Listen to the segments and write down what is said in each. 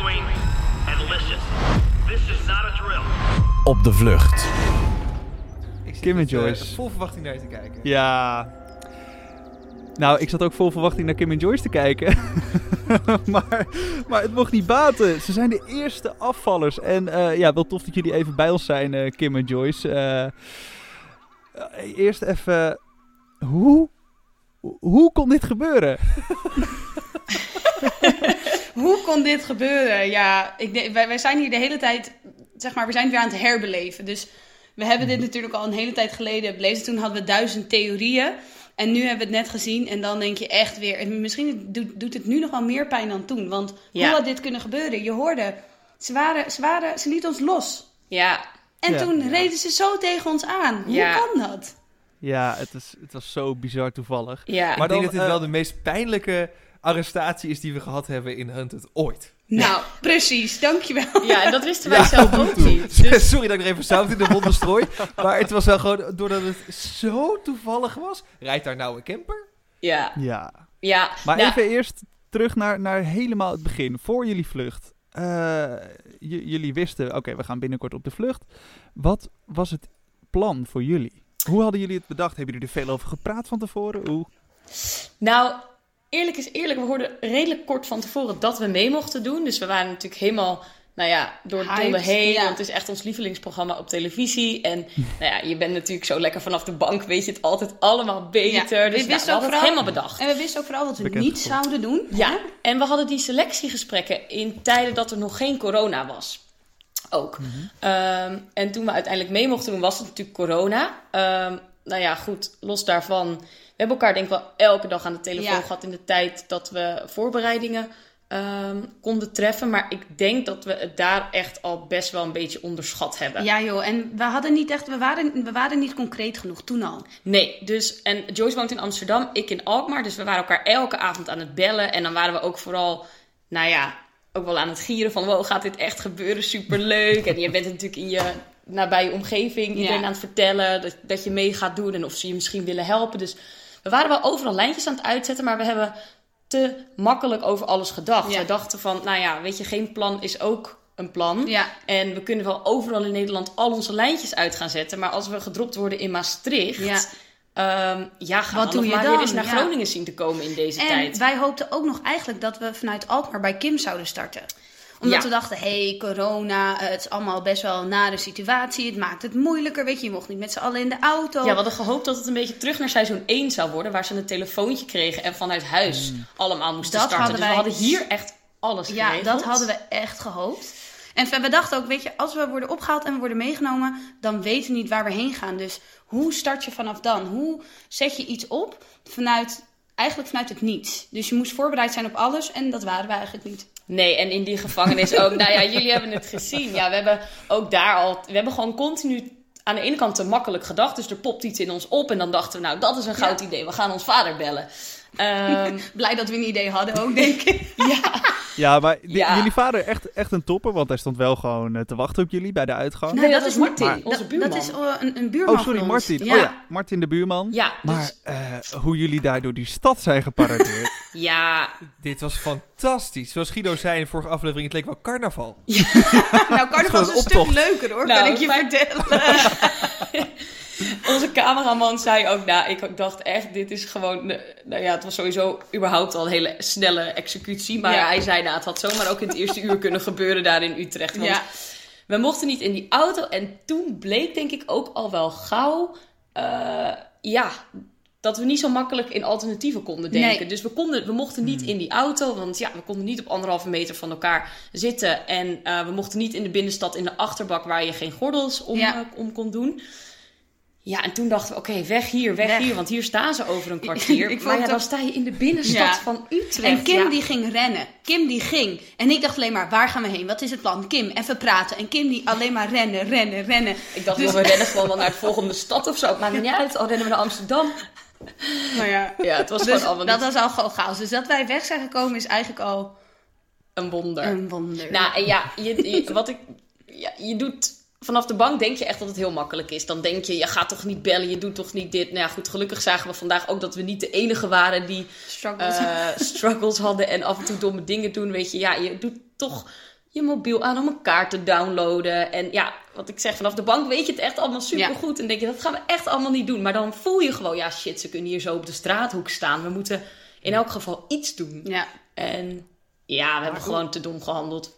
doing and listen. This is not a drill. Op de vlucht. Kim en eh, Joyce. vol verwachting naar je te kijken. Ja. Nou, ik zat ook vol verwachting naar Kim en Joyce te kijken. maar, maar het mocht niet baten. Ze zijn de eerste afvallers. En eh, ja, wel tof dat jullie even bij ons zijn, eh, Kim en Joyce. Eerst even... Hoe? Hoe kon dit gebeuren? Hoe kon dit gebeuren? Ja, ik, denk- wij, wij zijn hier de hele tijd, zeg maar, we zijn weer aan het herbeleven. Dus we hebben dit natuurlijk al een hele tijd geleden belezen. Toen hadden we duizend theorieën. En nu hebben we het net gezien en dan denk je echt weer... en Misschien doet, doet het nu nog wel meer pijn dan toen. Want Ja. hoe had dit kunnen gebeuren? Je hoorde, ze, waren, ze, waren, ze lieten ons los. Ja, En Ja. toen reden ze zo tegen ons aan. Hoe kan dat? Ja, het, is, het was zo bizar toevallig. ja. Maar ik denk dan, dat dit eh, wel de meest pijnlijke arrestatie is die we gehad hebben in Hunted ooit. Nou, precies. Dankjewel. ja, en dat wisten wij zelf ook niet. Dus, Sorry dat ik er even zout in de wonden strooi. maar het was wel gewoon, doordat het zo toevallig was, rijdt daar nou een camper? ja, Ja. ja. Maar Nou, even eerst terug naar, naar helemaal het begin. Voor jullie vlucht. Eh, j- jullie wisten, oké, we gaan binnenkort op de vlucht. Wat was het plan voor jullie? Hoe hadden jullie het bedacht? Hebben jullie er veel over gepraat van tevoren? Hoe? Nou, eerlijk is eerlijk. We hoorden redelijk kort van tevoren dat we mee mochten doen. Dus we waren natuurlijk helemaal, nou ja, door de tonnen heen. ja. Want het is echt ons lievelingsprogramma op televisie. En nou ja, je bent natuurlijk zo lekker vanaf de bank, weet je het altijd allemaal beter. Ja, we dus nou, we hadden het helemaal bedacht. En we wisten ook vooral wat we Bekend niet gevoel. zouden doen. Ja, en we hadden die selectiegesprekken in tijden dat er nog geen corona was. Ook. Ehm, en toen we uiteindelijk mee mochten doen, was het natuurlijk corona. Ehm, nou ja, goed, los daarvan. We hebben elkaar denk ik wel elke dag aan de telefoon Ja. gehad in de tijd dat we voorbereidingen ehm, konden treffen. Maar ik denk dat we het daar echt al best wel een beetje onderschat hebben. Ja joh, en we hadden niet echt, we waren, we waren niet concreet genoeg toen al. Nee, dus en Joyce woont in Amsterdam, ik in Alkmaar. Dus we waren elkaar elke avond aan het bellen. En dan waren we ook vooral, nou ja, ook wel aan het gieren van... wow, gaat dit echt gebeuren? Superleuk. en je bent natuurlijk in je nabije omgeving iedereen Ja. aan het vertellen... Dat, dat je mee gaat doen en of ze je misschien willen helpen. Dus we waren wel overal lijntjes aan het uitzetten... maar we hebben te makkelijk over alles gedacht. Ja. We dachten van, nou ja, weet je, geen plan is ook een plan. Ja. En we kunnen wel overal in Nederland al onze lijntjes uit gaan zetten. Maar als we gedropt worden in Maastricht... Ja. Ehm, ja, ga Wat dan doe je maar dan? weer eens naar Ja. Groningen zien te komen in deze En tijd. wij hoopten ook nog eigenlijk dat we vanuit Alkmaar bij Kim zouden starten. Omdat Ja. we dachten, hé, hey, corona, eh, het is allemaal best wel een nare situatie. Het maakt het moeilijker, weet je. Je mocht niet met z'n allen in de auto. Ja, we hadden gehoopt dat het een beetje terug naar seizoen 1 zou worden. Waar ze een telefoontje kregen en vanuit huis allemaal moesten Dat starten. hadden dus we hadden hier echt alles Ja, geregeld. dat hadden we echt gehoopt. En we dachten ook, weet je, als we worden opgehaald en we worden meegenomen, dan weten we niet waar we heen gaan. Dus hoe start je vanaf dan? Hoe zet je iets op vanuit, eigenlijk vanuit het niets? Dus je moest voorbereid zijn op alles en dat waren we eigenlijk niet. Nee, en in die gevangenis ook. nou ja, jullie hebben het gezien. Ja, we hebben ook daar al... We hebben gewoon continu aan de ene kant te makkelijk gedacht. Dus er popt iets in ons op. En dan dachten we, nou, dat is een goud idee. We gaan ons vader bellen. Ehm, Blij dat we een idee hadden ook, denk ik. ja, Ja, maar Ja. jullie vader echt, echt een topper, want hij stond wel gewoon eh, te wachten op jullie bij de uitgang. Nee, dat is Martin, Maar- onze Dat- buurman. Dat is eh, een, een buurman oh, sorry. Martin. Oh ja, Martin de buurman. Ja, Maar dus- eh, hoe jullie daar door die stad zijn geparadeerd. ja, Dit was fantastisch. Zoals Guido zei in de vorige aflevering, het leek wel carnaval. Nou, carnaval is een stuk leuker hoor, Nou, kan ik je maar- vertellen. Onze cameraman zei ook, nou, ik dacht echt, dit is gewoon, eh, nou ja, het was sowieso überhaupt al een hele snelle executie. Maar Ja. hij zei, nou, het had zomaar ook in het eerste uur kunnen gebeuren daar in Utrecht. Want Ja. we mochten niet in die auto. En toen bleek denk ik ook al wel gauw, eh, ja, dat we niet zo makkelijk in alternatieven konden denken. Nee. Dus we, konden, we mochten niet in die auto, want ja, we konden niet op anderhalve meter van elkaar zitten. En eh, we mochten niet in de binnenstad in de achterbak waar je geen gordels om, Ja. om kon doen. Ja, en toen dachten we, oké, weg hier, weg, Weg. hier, want hier staan ze over een kwartier. Ik maar ja, het dan ook- sta je in de binnenstad Ja. van Utrecht. En Kim ja. die ging rennen. Kim die ging. En ik dacht alleen maar, waar gaan we heen? Wat is het plan? Kim, even praten. En Kim die alleen maar rennen, rennen, rennen. Ik dacht, Dus- we rennen gewoon wel naar de volgende stad of zo. Maar niet uit, al rennen we naar Amsterdam. Nou ja, Ja, het was dus gewoon allemaal dat niet was al gewoon chaos. Dus dat wij weg zijn gekomen is eigenlijk al een wonder. een wonder. Nou, en ja, je, je- wat ik, ja, je doet vanaf de bank denk je echt dat het heel makkelijk is. Dan denk je, je gaat toch niet bellen, je doet toch niet dit. Nou ja, goed, gelukkig zagen we vandaag ook dat we niet de enige waren die Struggles. eh, struggles hadden en af en toe domme dingen doen. Weet je, ja, je doet toch je mobiel aan om een kaart te downloaden. En ja, wat ik zeg, vanaf de bank weet je het echt allemaal supergoed. En denk je, dat gaan we echt allemaal niet doen. Maar dan voel je gewoon, ja shit, ze kunnen hier zo op de straathoek staan. We moeten in elk geval iets doen. Ja. En ja, we hebben gewoon te dom gehandeld.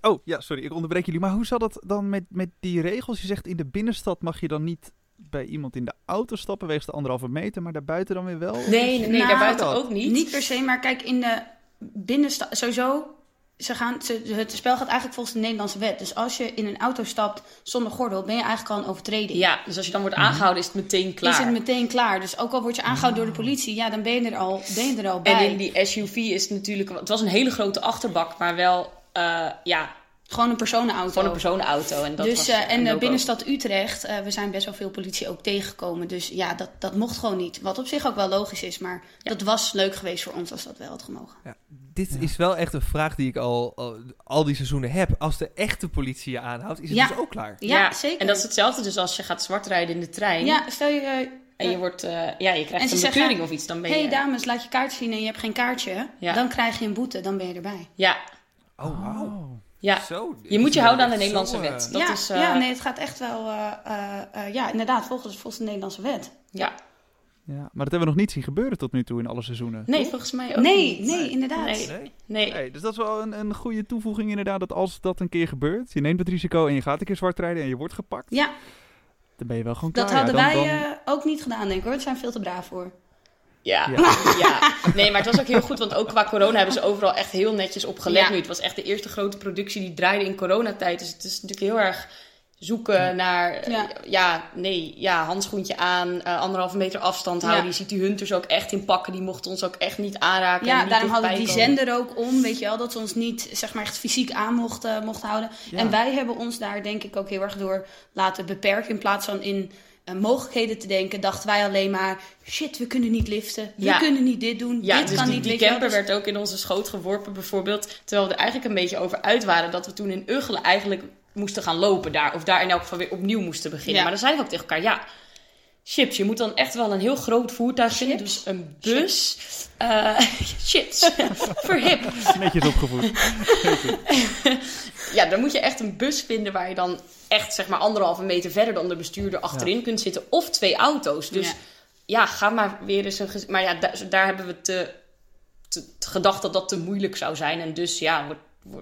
Oh, ja, sorry, ik onderbreek jullie. Maar hoe zat dat dan met, met die regels? Je zegt in de binnenstad mag je dan niet bij iemand in de auto stappen wegens de anderhalve meter, maar daarbuiten dan weer wel? Nee, nee, nee, Nou, daarbuiten ook niet. Niet per se, maar kijk, in de binnenstad... Sowieso, ze gaan, ze, het spel gaat eigenlijk volgens de Nederlandse wet. Dus als je in een auto stapt zonder gordel, ben je eigenlijk al een overtreding. Ja, dus als je dan wordt aangehouden, is het meteen klaar. Is het meteen klaar. Dus ook al word je aangehouden door de politie, ja, dan ben je er al, ben je er al bij. En in die SUV is het natuurlijk... Het was een hele grote achterbak, maar wel... eh, ja, Gewoon een personenauto. gewoon een personenauto. En dat dus, was, eh, en de no-go. binnenstad Utrecht, eh, we zijn best wel veel politie ook tegengekomen. Dus ja, dat, dat mocht gewoon niet. Wat op zich ook wel logisch is, maar dat was leuk geweest voor ons als dat wel had gemogen. Ja, dit is wel echt een vraag die ik al, al, al die seizoenen heb. Als de echte politie je aanhoudt, is het Ja. dus ook klaar. Ja, zeker. En dat is hetzelfde dus als je gaat zwartrijden in de trein. Ja, stel je, eh, En je, wordt, eh, ja, je En krijgt ze een zeggen, bekeuring of iets. Dan ben je... hey dames, laat je kaart zien en je hebt geen kaartje. Ja. Dan krijg je een boete, dan ben je erbij. Ja, Oh, wauw. ja. Zo. Je moet je houden aan de Nederlandse zo, eh, wet. Dat ja, is, eh, ja, nee, het gaat echt wel... eh, eh, eh, ja, inderdaad, volgens, volgens de Nederlandse wet. ja. Ja, maar dat hebben we nog niet zien gebeuren tot nu toe in alle seizoenen. Nee, volgens mij ook Nee, niet. nee, inderdaad. Nee. Nee? Nee. Nee, dus dat is wel een, een goede toevoeging inderdaad, dat als dat een keer gebeurt, je neemt het risico en je gaat een keer zwart rijden en je wordt gepakt, Ja, dan ben je wel gewoon dat klaar. hadden Ja, dan- wij dan- eh, ook niet gedaan, denk ik hoor. Daar zijn we veel te braaf voor. Ja. Ja. Ja. nee, maar het was ook heel goed, want ook qua corona hebben ze overal echt heel netjes op gelet Ja. nu. Het was echt de eerste grote productie die draaide in coronatijd. Dus het is natuurlijk heel erg zoeken naar, Ja. ja. nee, ja, handschoentje aan, eh, anderhalve meter afstand houden. Ja. Je ziet die hunters ook echt in pakken, die mochten ons ook echt niet aanraken. en Ja, niet daarom hadden die komen. zender ook om, weet je wel, dat ze ons niet zeg maar echt fysiek aan mochten, mochten houden. Ja. En wij hebben ons daar denk ik ook heel erg door laten beperken. In plaats van in eh, mogelijkheden te denken, dachten wij alleen maar, shit, we kunnen niet liften, we Ja. kunnen niet dit doen, Ja, dit dus kan die, niet. die wel. camper Dus- werd ook in onze schoot geworpen bijvoorbeeld. Terwijl we er eigenlijk een beetje over uit waren dat we toen in Uggelen eigenlijk moesten gaan lopen daar. Of daar in elk geval weer opnieuw moesten beginnen. Ja. Maar dan zeiden we ook tegen elkaar, ja, chips, je moet dan echt wel een heel groot voertuig vinden. Dus een bus. Eh chips, verhip. Netjes opgevoed. Ja, dan moet je echt een bus vinden waar je dan echt zeg maar anderhalve meter verder dan de bestuurder achterin kunt zitten. Of twee auto's. Dus Ja. ja, ga maar weer eens een... Maar ja, da- daar hebben we te, te- te gedacht dat dat te moeilijk zou zijn. En dus ja, wordt,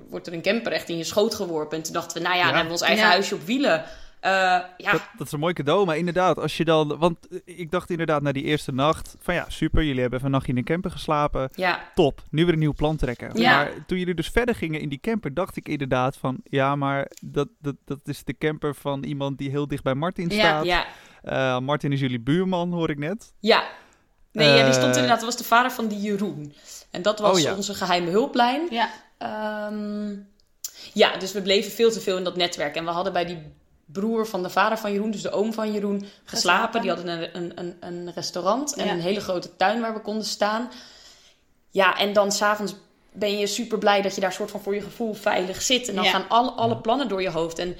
wordt, er een camper echt in je schoot geworpen. En toen dachten we, nou ja, dan hebben we ons eigen huisje op wielen. Eh, ja, Dat, dat is een mooi cadeau, maar inderdaad, als je dan... Want ik dacht inderdaad na die eerste nacht van ja, super, jullie hebben even een nachtje in een camper geslapen. ja, Top, nu weer een nieuw plan trekken. Ja. Maar toen jullie dus verder gingen in die camper, dacht ik inderdaad van... Ja, maar dat, dat, dat is de camper van iemand die heel dicht bij Martin Ja, staat. ja, Eh, Martin is jullie buurman, hoor ik net. ja. Nee, ja, die stond Eh. inderdaad, dat was de vader van die Jeroen. En dat was Oh, ja. onze geheime hulplijn. Ja, Ehm, ja, dus we bleven veel te veel in dat netwerk. En we hadden bij die broer van de vader van Jeroen, dus de oom van Jeroen, geslapen. Die hadden een, een, een, restaurant en Ja. een hele grote tuin waar we konden staan. Ja, en dan s'avonds ben je super blij dat je daar soort van voor je gevoel veilig zit. En dan Ja. gaan alle, alle plannen door je hoofd. En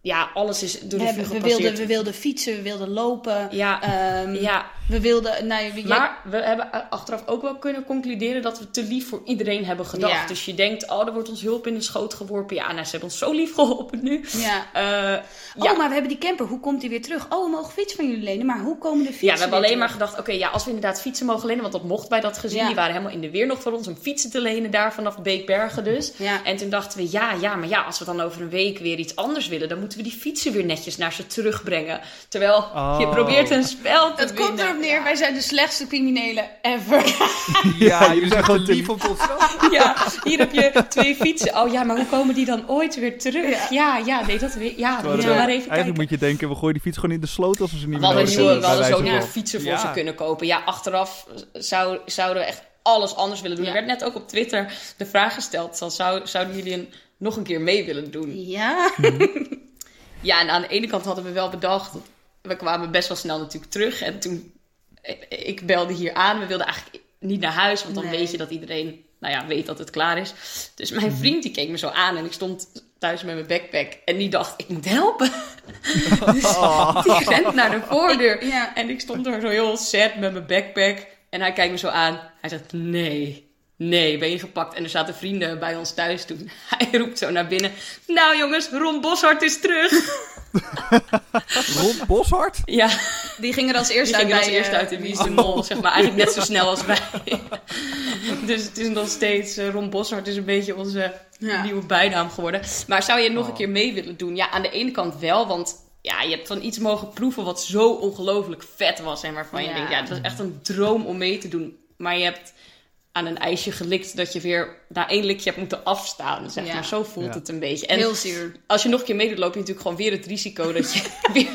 ja, alles is door we, de we, gepasseerd. wilden, we wilden fietsen, we wilden lopen. Ja, Ehm, ja, We wilden, nou, jij- maar we hebben achteraf ook wel kunnen concluderen dat we te lief voor iedereen hebben gedacht. Ja. Dus je denkt, oh, er wordt ons hulp in de schoot geworpen. Ja, nou, ze hebben ons zo lief geholpen nu. ja. Eh, Oh, ja. maar we hebben die camper. Hoe komt die weer terug? Oh, we mogen fiets van jullie lenen. Maar hoe komen de fietsen ja, we hebben weer alleen maar gedacht, oké, ja, als we inderdaad fietsen mogen lenen, want dat mocht bij dat gezin. Ja. Die waren helemaal in de weer nog voor ons om fietsen te lenen daar vanaf Beekbergen dus. Ja. En toen dachten we, ja, ja, maar ja, als we dan over een week weer iets anders willen, dan moeten we die fietsen weer netjes naar ze terugbrengen. Terwijl je Oh. probeert een spel te Het komt winnen. Neer, wij zijn de slechtste criminelen ever. Ja, jullie zijn gewoon lief te ontsnappen. Ja, hier heb je twee fietsen. Oh ja, maar hoe komen die dan ooit weer terug? Ja, ja, nee, dat weet Ja, Ja. maar even Eigenlijk kijken. moet je denken, we gooien die fiets gewoon in de sloot als we ze niet meer nodig hebben. we hadden bij zo wijze nieuwe van. fietsen voor Ja. ze kunnen kopen. Ja, achteraf zou, zouden we echt alles anders willen doen. Ja. Er werd net ook op Twitter de vraag gesteld: zou, zouden jullie een, nog een keer mee willen doen? Ja. Ja, en aan de ene kant hadden we wel bedacht. We kwamen best wel snel natuurlijk terug. En toen, ik- belde hier aan. We wilden eigenlijk niet naar huis, want dan Nee. weet je dat iedereen, nou ja, weet dat het klaar is. Dus mijn vriend die keek me zo aan en ik stond thuis met mijn backpack. En die dacht, ik moet helpen. dus die rent naar de voordeur. Ja. En ik stond er zo heel sad met mijn backpack. En hij kijkt me zo aan. Hij zegt, nee, Nee, ben je gepakt? En er zaten vrienden bij ons thuis toen. Hij roept zo naar binnen. Nou jongens, Ron Boshart is terug. Ron Boshart? Ja, Die ging er als eerste die uit als bij, eerste eh, uit in Wie is de Mol. Zeg maar eigenlijk net zo snel als wij. dus het is nog steeds... eh, Ron Boshart is een beetje onze Ja. nieuwe bijnaam geworden. Maar zou je nog een keer mee willen doen? Ja, aan de ene kant wel, want... Ja, je hebt van iets mogen proeven wat zo ongelooflijk vet was. En waarvan je denkt, ja, het was echt een droom om mee te doen. Maar je hebt aan een ijsje gelikt dat je weer na één likje hebt moeten afstaan. Zeg Ja. maar, zo voelt Ja. het een beetje. En Heel zuur. als je nog een keer meedoet, loop je natuurlijk gewoon weer het risico dat je weer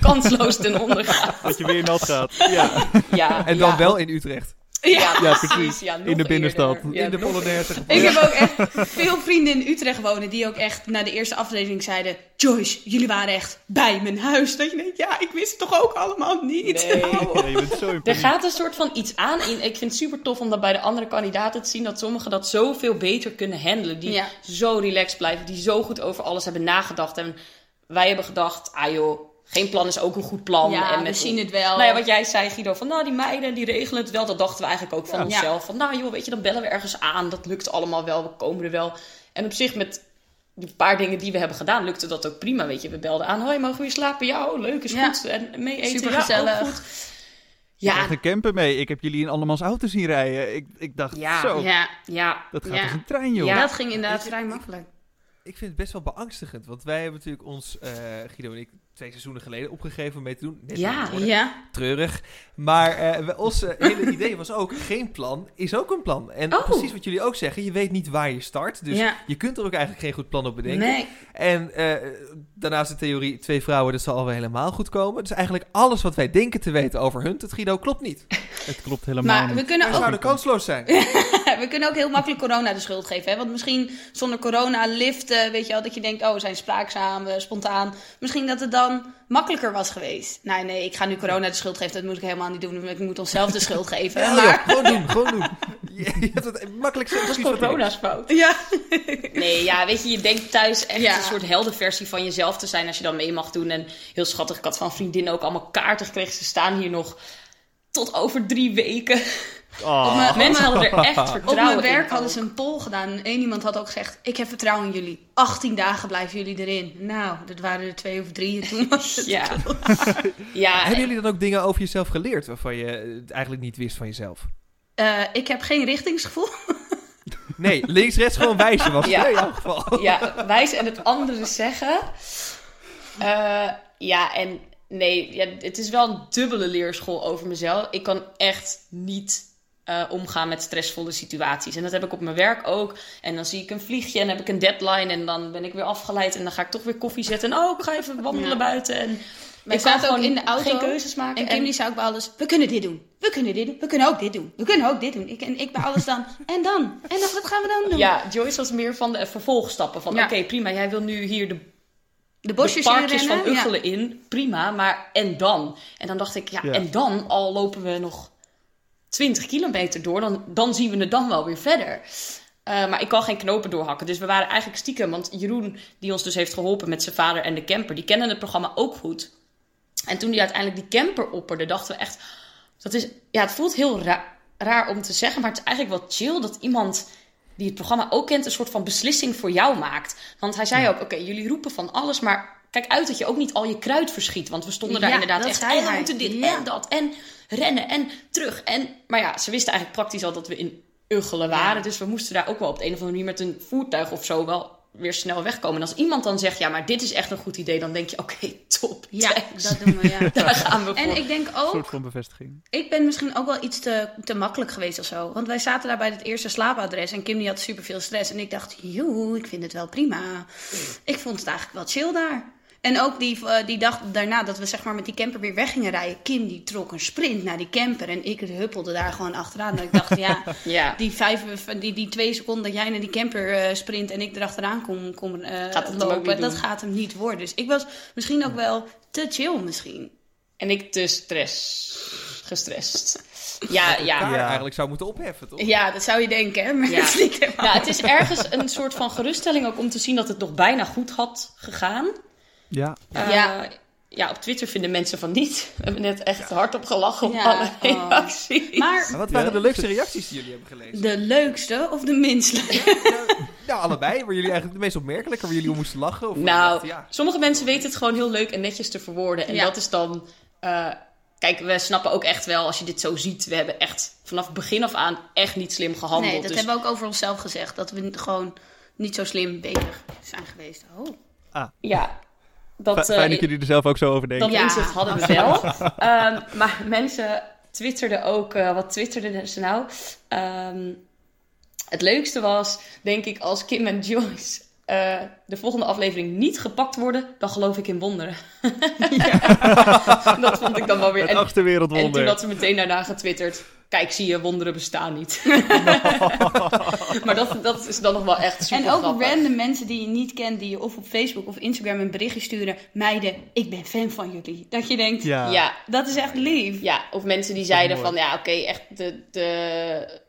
kansloos ten onder gaat. Dat je weer nat gaat. Ja, Ja, En dan ja. wel in Utrecht. Ja, Ja, precies. Ja, In de binnenstad. Ja, in de Polonaise. Ik heb ook echt veel vrienden in Utrecht wonen die ook echt na de eerste aflevering zeiden... Joyce, jullie waren echt bij mijn huis. Dat je denkt, ja, ik wist het toch ook allemaal niet. Nee. Je bent zo in Er gaat een soort van iets aan. in. Ik vind het super tof om dat bij de andere kandidaten te zien. Dat sommigen dat zoveel beter kunnen handelen. Die Ja. zo relaxed blijven. Die zo goed over alles hebben nagedacht. En wij hebben gedacht, ah joh, geen plan is ook een goed plan. Ja, en we met zien het wel. Nou ja, wat jij zei Guido, van nou die meiden die regelen het wel. Dat dachten we eigenlijk ook van Ja. onszelf. Van nou joh, weet je, dan bellen we ergens aan. Dat lukt allemaal wel, we komen er wel. En op zich met die paar dingen die we hebben gedaan, lukte dat ook prima. Weet je, we belden aan, hoi, mogen we hier slapen? Ja, oh, leuk, is Ja. goed. En mee eten, Supergezellig. ja, ook goed. Ja. Ja, een camper mee. Ik heb jullie in andermans auto zien rijden. Ik, ik dacht, Ja. zo, Ja, ja. dat gaat Ja. als een trein, joh. Ja. dat ging inderdaad vrij makkelijk. Ik vind het best wel beangstigend. Want wij hebben natuurlijk ons, eh, Guido en ik, twee seizoenen geleden opgegeven om mee te doen. Net Ja. Ja, Treurig. Maar eh, we- ons eh, hele idee was ook, geen plan is ook een plan. En Oh. precies wat jullie ook zeggen, je weet niet waar je start. Dus Ja. je kunt er ook eigenlijk geen goed plan op bedenken. nee. En eh, daarnaast de theorie, twee vrouwen, dat zal alweer helemaal goed komen. Dus eigenlijk alles wat wij denken te weten over hun, het Guido, klopt niet. Het klopt helemaal Maar we niet. kunnen, We ook, zouden kansloos zijn. we kunnen ook heel makkelijk corona de schuld geven. Hè? Want misschien zonder corona liften, weet je wel, dat je denkt, oh, we zijn spraakzaam, eh, spontaan. Misschien dat het dan makkelijker was geweest. Nee, nee, ik ga nu corona de schuld geven. Dat moet ik helemaal niet doen. Ik moet onszelf de schuld geven. Ja, maar, joh, gewoon doen, gewoon doen. Je, je hebt het makkelijk dat is corona's fout. ja. Nee, ja, weet je, je denkt thuis echt Ja. een soort heldenversie van jezelf te zijn als je dan mee mag doen. En heel schattig, ik had van vriendinnen ook allemaal kaarten gekregen. Ze staan hier nog tot over drie weken. Oh. Op mijn- Mensen op hadden er echt Op vertrouwen mijn werk in. hadden ze een poll gedaan. En één iemand had ook gezegd: Ik heb vertrouwen in jullie. 18 dagen blijven jullie erin. Nou, dat waren er twee of drie. En toen was het. Ja. ja, Hebben jullie dan ook dingen over jezelf geleerd waarvan je het eigenlijk niet wist van jezelf? Eh, ik heb geen richtingsgevoel. Nee, links, rechts gewoon wijzen was Ja. in jouw geval. ja, wijzen en het andere zeggen. Eh, ja, en nee, ja, het is wel een dubbele leerschool over mezelf. Ik kan echt niet eh, omgaan met stressvolle situaties. En dat heb ik op mijn werk ook. En dan zie ik een vliegje en heb ik een deadline. En dan ben ik weer afgeleid. En dan ga ik toch weer koffie zetten. En oh, ik ga even wandelen Ja. buiten. En Wij ik zaten ook gewoon in de auto. geen keuzes maken. En Kim die zei ook bij alles: We kunnen dit doen. We kunnen dit doen. We kunnen ook dit doen. We kunnen ook dit doen. Ik, en ik bij alles dan. En dan? En dan, wat gaan we dan doen? Ja, Joyce was meer van de vervolgstappen. Van Ja. oké, prima, jij wil nu hier de, De bosjes de parkjes inrennen. van Ja. Uggelen in. Prima, maar en dan? En dan dacht ik, ja, Ja. en dan al lopen we nog 20 kilometer door. Dan, dan zien we het dan wel weer verder. Eh, maar ik kan geen knopen doorhakken. Dus we waren eigenlijk stiekem. Want Jeroen, die ons dus heeft geholpen met zijn vader en de camper, die kennen het programma ook goed. En toen die uiteindelijk die camper opperde, dachten we echt. Dat is, ja, het voelt heel ra- raar om te zeggen, maar het is eigenlijk wel chill dat iemand die het programma ook kent, een soort van beslissing voor jou maakt. Want hij zei ook: Oké, jullie roepen van alles, maar kijk uit dat je ook niet al je kruid verschiet. Want we stonden daar Ja, inderdaad echt. En we hij. moeten dit Ja. en dat. En rennen en terug. En, maar ja, ze wisten eigenlijk praktisch al dat we in Uggelen waren. Ja. Dus we moesten daar ook wel op de een of andere manier met een voertuig of zo wel weer snel wegkomen. En als iemand dan zegt: Ja, maar dit is echt een goed idee, dan denk je: Oké, top. Ja, thanks. dat doen we, ja. Daar gaan we En voor. ik denk Een ook, soort van bevestiging. ik ben misschien ook wel iets te, te makkelijk geweest of zo. Want wij zaten daar bij het eerste slaapadres en Kim die had superveel stress. En ik dacht, joe, ik vind het wel prima. Ik vond het eigenlijk wel chill daar. En ook die, eh, die dag daarna dat we zeg maar met die camper weer weg gingen rijden. Kim die trok een sprint naar die camper en ik huppelde daar gewoon achteraan. En ik dacht, ja, Ja. die, vijf, die, die twee seconden dat jij naar die camper eh, sprint en ik erachteraan kom, kom eh, Gaat het hem ook lopen, dat doen. gaat hem niet worden. Dus ik was misschien ook wel te chill misschien. En ik te stress. Gestrest. Ja, ja. Eigenlijk zou moeten opheffen, toch? Ja, dat zou je denken, hè? Maar Ja. dat is niet helemaal. Ja, het is ergens een soort van geruststelling ook om te zien dat het nog bijna goed had gegaan. Ja, Eh, Ja. ja, op Twitter vinden mensen van niet. We hebben net echt hardop gelachen op Ja, alle oh. reacties. Maar Maar wat waren Ja. de leukste reacties die jullie hebben gelezen? de leukste of de minst leuke? Nou, allebei. Waar jullie eigenlijk de meest opmerkelijke, waar jullie om moesten lachen? Of Nou, dacht, ja. sommige mensen weten het gewoon heel leuk en netjes te verwoorden. En Ja. dat is dan... eh, kijk, we snappen ook echt wel, als je dit zo ziet... We hebben echt vanaf het begin af aan echt niet slim gehandeld. Nee, dat dus hebben we ook over onszelf gezegd. Dat we gewoon niet zo slim bezig zijn geweest. Oh. ja, dat, eh, Fijn dat jullie er zelf ook zo over denken. dat Ja, inzicht hadden we wel. Ehm, maar mensen twitterden ook... eh, wat twitterden ze nou? Ehm, het leukste was, denk ik, als Kim en Joyce... eh, de volgende aflevering niet gepakt worden, dan geloof ik in wonderen. dat vond ik dan wel weer. Het En, en toen had ze meteen daarna getwitterd. Kijk, zie je, wonderen bestaan niet. maar dat, dat is dan nog wel echt super En ook grappig. random mensen die je niet kent, die je of op Facebook of Instagram een berichtje sturen. Meiden, ik ben fan van jullie. Dat je denkt, Ja. Ja, dat is echt lief. ja, of mensen die zeiden van... Ja, oké, echt de, de,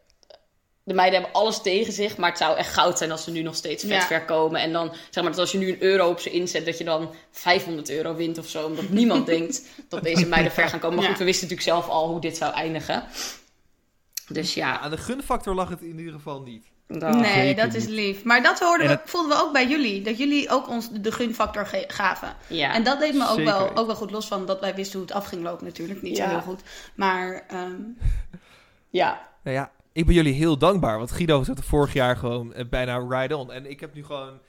de meiden hebben alles tegen zich. Maar het zou echt goud zijn als ze nu nog steeds vet Ja. ver komen. En dan, zeg maar, dat als je nu een euro op ze inzet... dat je dan 500 euro wint of zo. Omdat niemand denkt dat deze meiden ver gaan komen. Maar Ja. goed, we wisten natuurlijk zelf al hoe dit zou eindigen. Dus ja, Aan de gunfactor lag het in ieder geval niet. nee, dat is lief. Maar dat hoorden we, voelden we ook bij jullie. Dat jullie ook ons de gunfactor gaven. ja. En dat deed me ook Zeker. wel, ook wel goed los van dat wij wisten hoe het af ging lopen natuurlijk. Niet Ja. zo heel goed. Maar ehm, ja, Nou ja, ik ben jullie heel dankbaar. Want Guido zat er vorig jaar gewoon eh, bijna ride on. En ik heb nu gewoon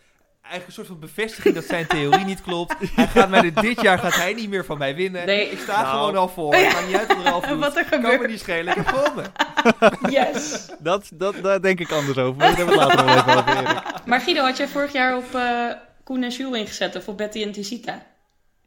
eigenlijk een soort van bevestiging dat zijn theorie niet klopt. Hij gaat mij dit, dit jaar gaat hij niet meer van mij winnen. Nee. Ik sta Nou. gewoon al voor. Het maakt niet uit wat er al wat er Kan me gebeurt. niet schelen. Ik heb gewonnen. yes. Dat, dat, daar denk ik anders over. Maar daar hebben we het later nog even over, Erik. Maar Guido, had jij vorig jaar op eh, Koen en Jules ingezet? Of op Betty en Tisita?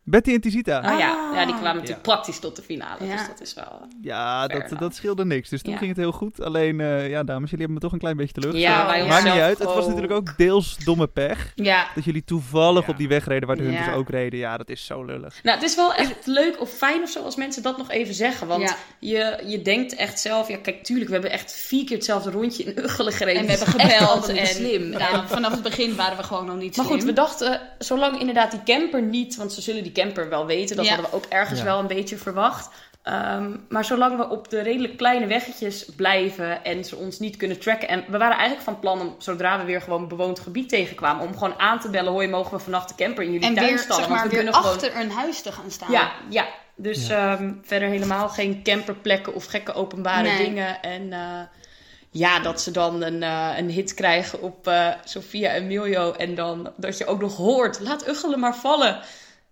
Betty en Tisita. Ah, ja. Ja, die kwamen natuurlijk Ja. praktisch tot de finale. Ja. Dus dat is wel... Ja, dat, enough. dat scheelde niks. Dus toen Ja. ging het heel goed. Alleen, eh, ja, dames, jullie hebben me toch een klein beetje teleurgesteld. Ja, wij Maakt Maakt niet uit. Het was natuurlijk ook deels domme pech. ja, Dat jullie toevallig Ja. op die weg reden waar de Ja. hunters ook reden. Ja, dat is zo lullig. Nou, het is wel echt leuk of fijn of zo als mensen dat nog even zeggen. Want Ja. je, je denkt echt zelf... Ja, kijk, tuurlijk, we hebben echt vier keer hetzelfde rondje in Uggelen gereden. en we hebben gebeld. En slim. nou, vanaf het begin waren we gewoon nog niet maar slim. goed, we dachten, zolang inderdaad die camper niet... Want ze zullen die camper wel weten. Dat Ja. hadden we ook ergens Ja. wel een beetje verwacht. Ehm, maar zolang we op de redelijk kleine weggetjes blijven en ze ons niet kunnen tracken. En we waren eigenlijk van plan om, zodra we weer gewoon bewoond gebied tegenkwamen, om gewoon aan te bellen: hoi, mogen we vannacht de camper in jullie en tuin weer, stallen? zeg Want maar, we weer kunnen gewoon. achter een huis te gaan staan. Ja, ja. Dus ehm, verder helemaal geen camperplekken of gekke openbare Nee. dingen. En eh, ja, dat ze dan een, eh, een hit krijgen op eh Sofia en Miljo. En dan dat je ook nog hoort, laat Uggelen maar vallen.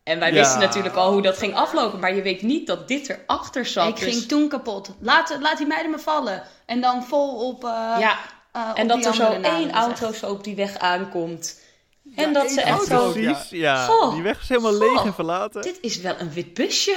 En wij Ja. wisten natuurlijk al hoe dat ging aflopen. Maar je weet niet dat dit erachter zat. Ik Dus- ging toen kapot. Laat, laat die meiden me vallen. En dan vol op. eh, ja, eh, op en dat die er zo één auto echt- zo op die weg aankomt. En Ja, dat ze echt zo... Precies, ja. Goh. Die weg is helemaal leeg en verlaten. Dit is wel een wit busje.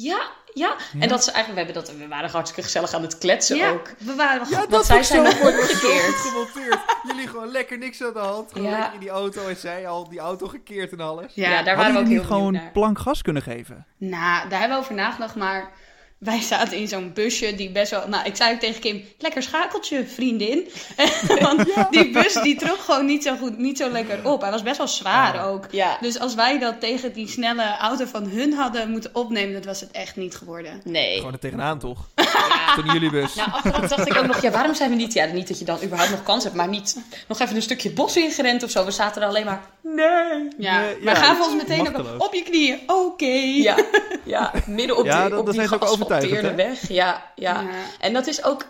Ja, ja. En dat ze eigenlijk... We, hebben dat, we waren hartstikke gezellig aan het kletsen Ja, ook. we waren Ja, Want dat zij zijn nog mooi. Omgekeerd. gemonteerd. Jullie gewoon lekker niks aan de hand. Gewoon Ja. lekker in die auto. En zij al die auto gekeerd en alles. Ja, Ja, daar waren Hadden we ook heel niet gewoon naar. plank gas kunnen geven? Nou, daar hebben we over nagedacht, maar wij zaten in zo'n busje die best wel... Nou, ik zei ook tegen Kim, lekker schakeltje, vriendin. Want die bus die trok gewoon niet zo goed, niet zo lekker op. Hij was best wel zwaar ook. Ja. Dus als wij dat tegen die snelle auto van hun hadden moeten opnemen, dat was het echt niet geworden. Nee. Gewoon er tegenaan toch? Ja. Toen jullie bus. Nou, achteraf dacht ik ook nog, ja, waarom zijn we niet... Ja, niet dat je dan überhaupt nog kans hebt, maar niet nog even een stukje bos ingerend of zo. We zaten er alleen maar... Nee. Ja, Nee, maar ja, gaven ons meteen ook machteloos. op je knieën. Oké. Ja, ja, midden op Ja, dat- op dat die zijn ze ook geasfalteerde weg. Ja, ja, Ja. En dat is ook...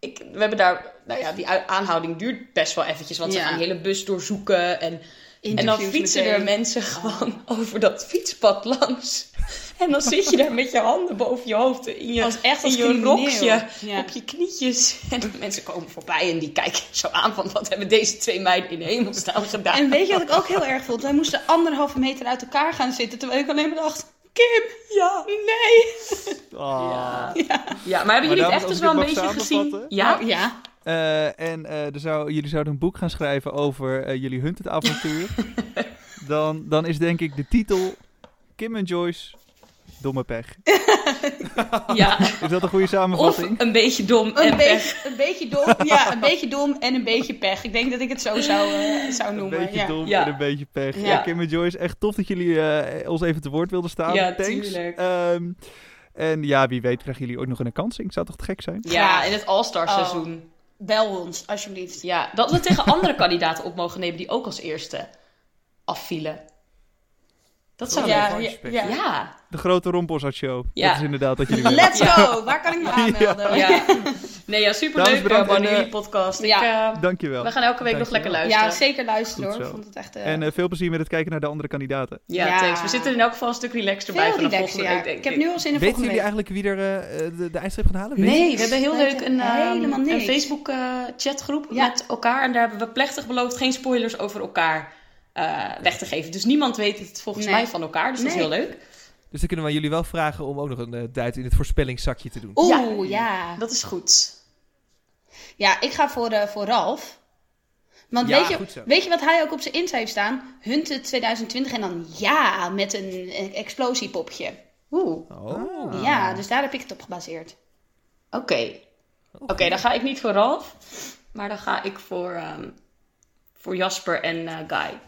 Ik, we hebben daar... Nou ja, die aanhouding duurt best wel eventjes. Want ze gaan de hele bus doorzoeken. En, en dan fietsen meteen. er mensen gewoon over dat fietspad langs. En dan zit je daar met je handen boven je hoofd. In je, Als echt als in je rokje. Ja. Op je knietjes. En de mensen komen voorbij en die kijken zo aan van... Wat hebben deze twee meiden in de hemelsnaam gedaan? En weet je wat ik ook heel erg vond? Wij moesten anderhalve meter uit elkaar gaan zitten, terwijl ik alleen maar dacht... Kim, ja, nee. Ah. Ja. ja, maar hebben jullie het echt als dus wel een beetje gezien? Ja? Nou, ja. Eh, en eh, er zou, jullie zouden een boek gaan schrijven over eh, jullie Hunted-avontuur. dan, dan is denk ik de titel Kim en Joyce domme pech. Ja. Is dat een goede Of samenvatting? een beetje dom en Een, pech. beetje, een beetje dom. Ja, een beetje dom en een beetje pech. Ik denk dat ik het zo zou, eh, zou Een noemen. beetje ja. dom Ja. en een beetje pech. Ja. Ja. Kim en Joyce, echt tof dat jullie eh, ons even te woord wilden staan. Ja, Thanks. tuurlijk. Ehm, en ja, wie weet krijgen jullie ooit nog een herkansing. Zou toch te gek zijn? Ja, in het All-Star Oh. seizoen. Bel ons, alsjeblieft. Ja, dat we tegen andere kandidaten op mogen nemen die ook als eerste afvielen. Dat zou Ja, leuk ja, ja. Ja. De grote Rompelzat Show. Ja. Dat is inderdaad wat jullie. Let's go! Waar kan ik me aanmelden? ja. Nee, ja, Dames, superleuk bedankt man, en, jullie eh, podcast. Ik, ja. eh, Dankjewel. we gaan elke week nog lekker luisteren. Ja, zeker luisteren Goed hoor. Ik vond het echt... eh, En eh, veel plezier met het kijken naar de andere kandidaten. Ja, Ja. thanks. We zitten in elk geval een stuk relaxter bij veel vanaf relaxer, volgende ja. week, denk Ik heb nu al zin in Weten volgende jullie week. eigenlijk wie er eh, eh, de, de eindstreep gaat halen? Weet je? Nee, we hebben heel Weten leuk een, ehm, een. Facebook eh, chatgroep Ja. met elkaar. En daar hebben we plechtig beloofd geen spoilers over elkaar eh, weg te geven. Dus niemand weet het volgens Nee. mij van elkaar. Dus dat is heel leuk. Dus dan kunnen we jullie wel vragen om ook nog een uh, duit in het voorspellingszakje te doen. Oeh, ja. Dat is goed. Ja, ik ga voor, eh, voor Ralf. Want Ja, weet, je, weet je wat hij ook op zijn Insta heeft staan? Hunted 2020 en dan ja, met een, een explosiepopje. Oeh, Oh. Ja, dus daar heb ik het op gebaseerd. oké. Oké, dan ga ik niet voor Ralf. Maar dan ga ik voor, ehm, voor Jasper en eh, Guy.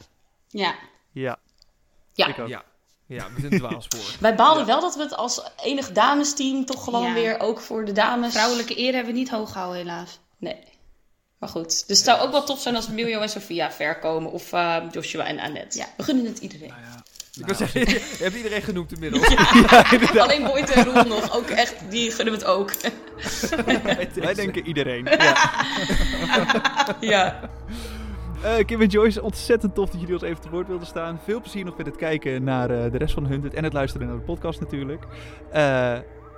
Ja. Ja, Ja. ik ook. Ja. ja, met een dwaalspoor. Wij baalden wel dat we het als enig damesteam toch gewoon Ja. weer ook voor de dames... Vrouwelijke eer hebben we niet hoog gehouden, helaas. Nee. Maar goed. Dus het zou ook wel tof zijn als Miljo en Sofia ver komen. Of eh, Joshua en Annette. Ja. We gunnen het iedereen. Ik wil zeggen, je hebt iedereen genoemd inmiddels. Alleen Boyd en Roel nog. Ook echt, die gunnen we het ook. Wij denken iedereen. Ja. ja. Eh, Kim en Joyce, ontzettend tof dat jullie ons even te woord wilden staan. Veel plezier nog met het kijken naar eh, de rest van Hunted en het luisteren naar de podcast natuurlijk. Eh,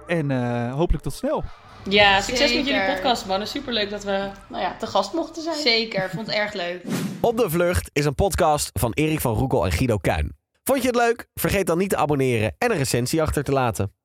en eh, hopelijk tot snel. Ja, succes met jullie podcast, mannen. Superleuk dat we nou ja, te gast mochten zijn. Zeker, vond het erg leuk. Op de Vlucht is een podcast van Erik van Roekel en Guido Kuin. Vond je het leuk? Vergeet dan niet te abonneren en een recensie achter te laten.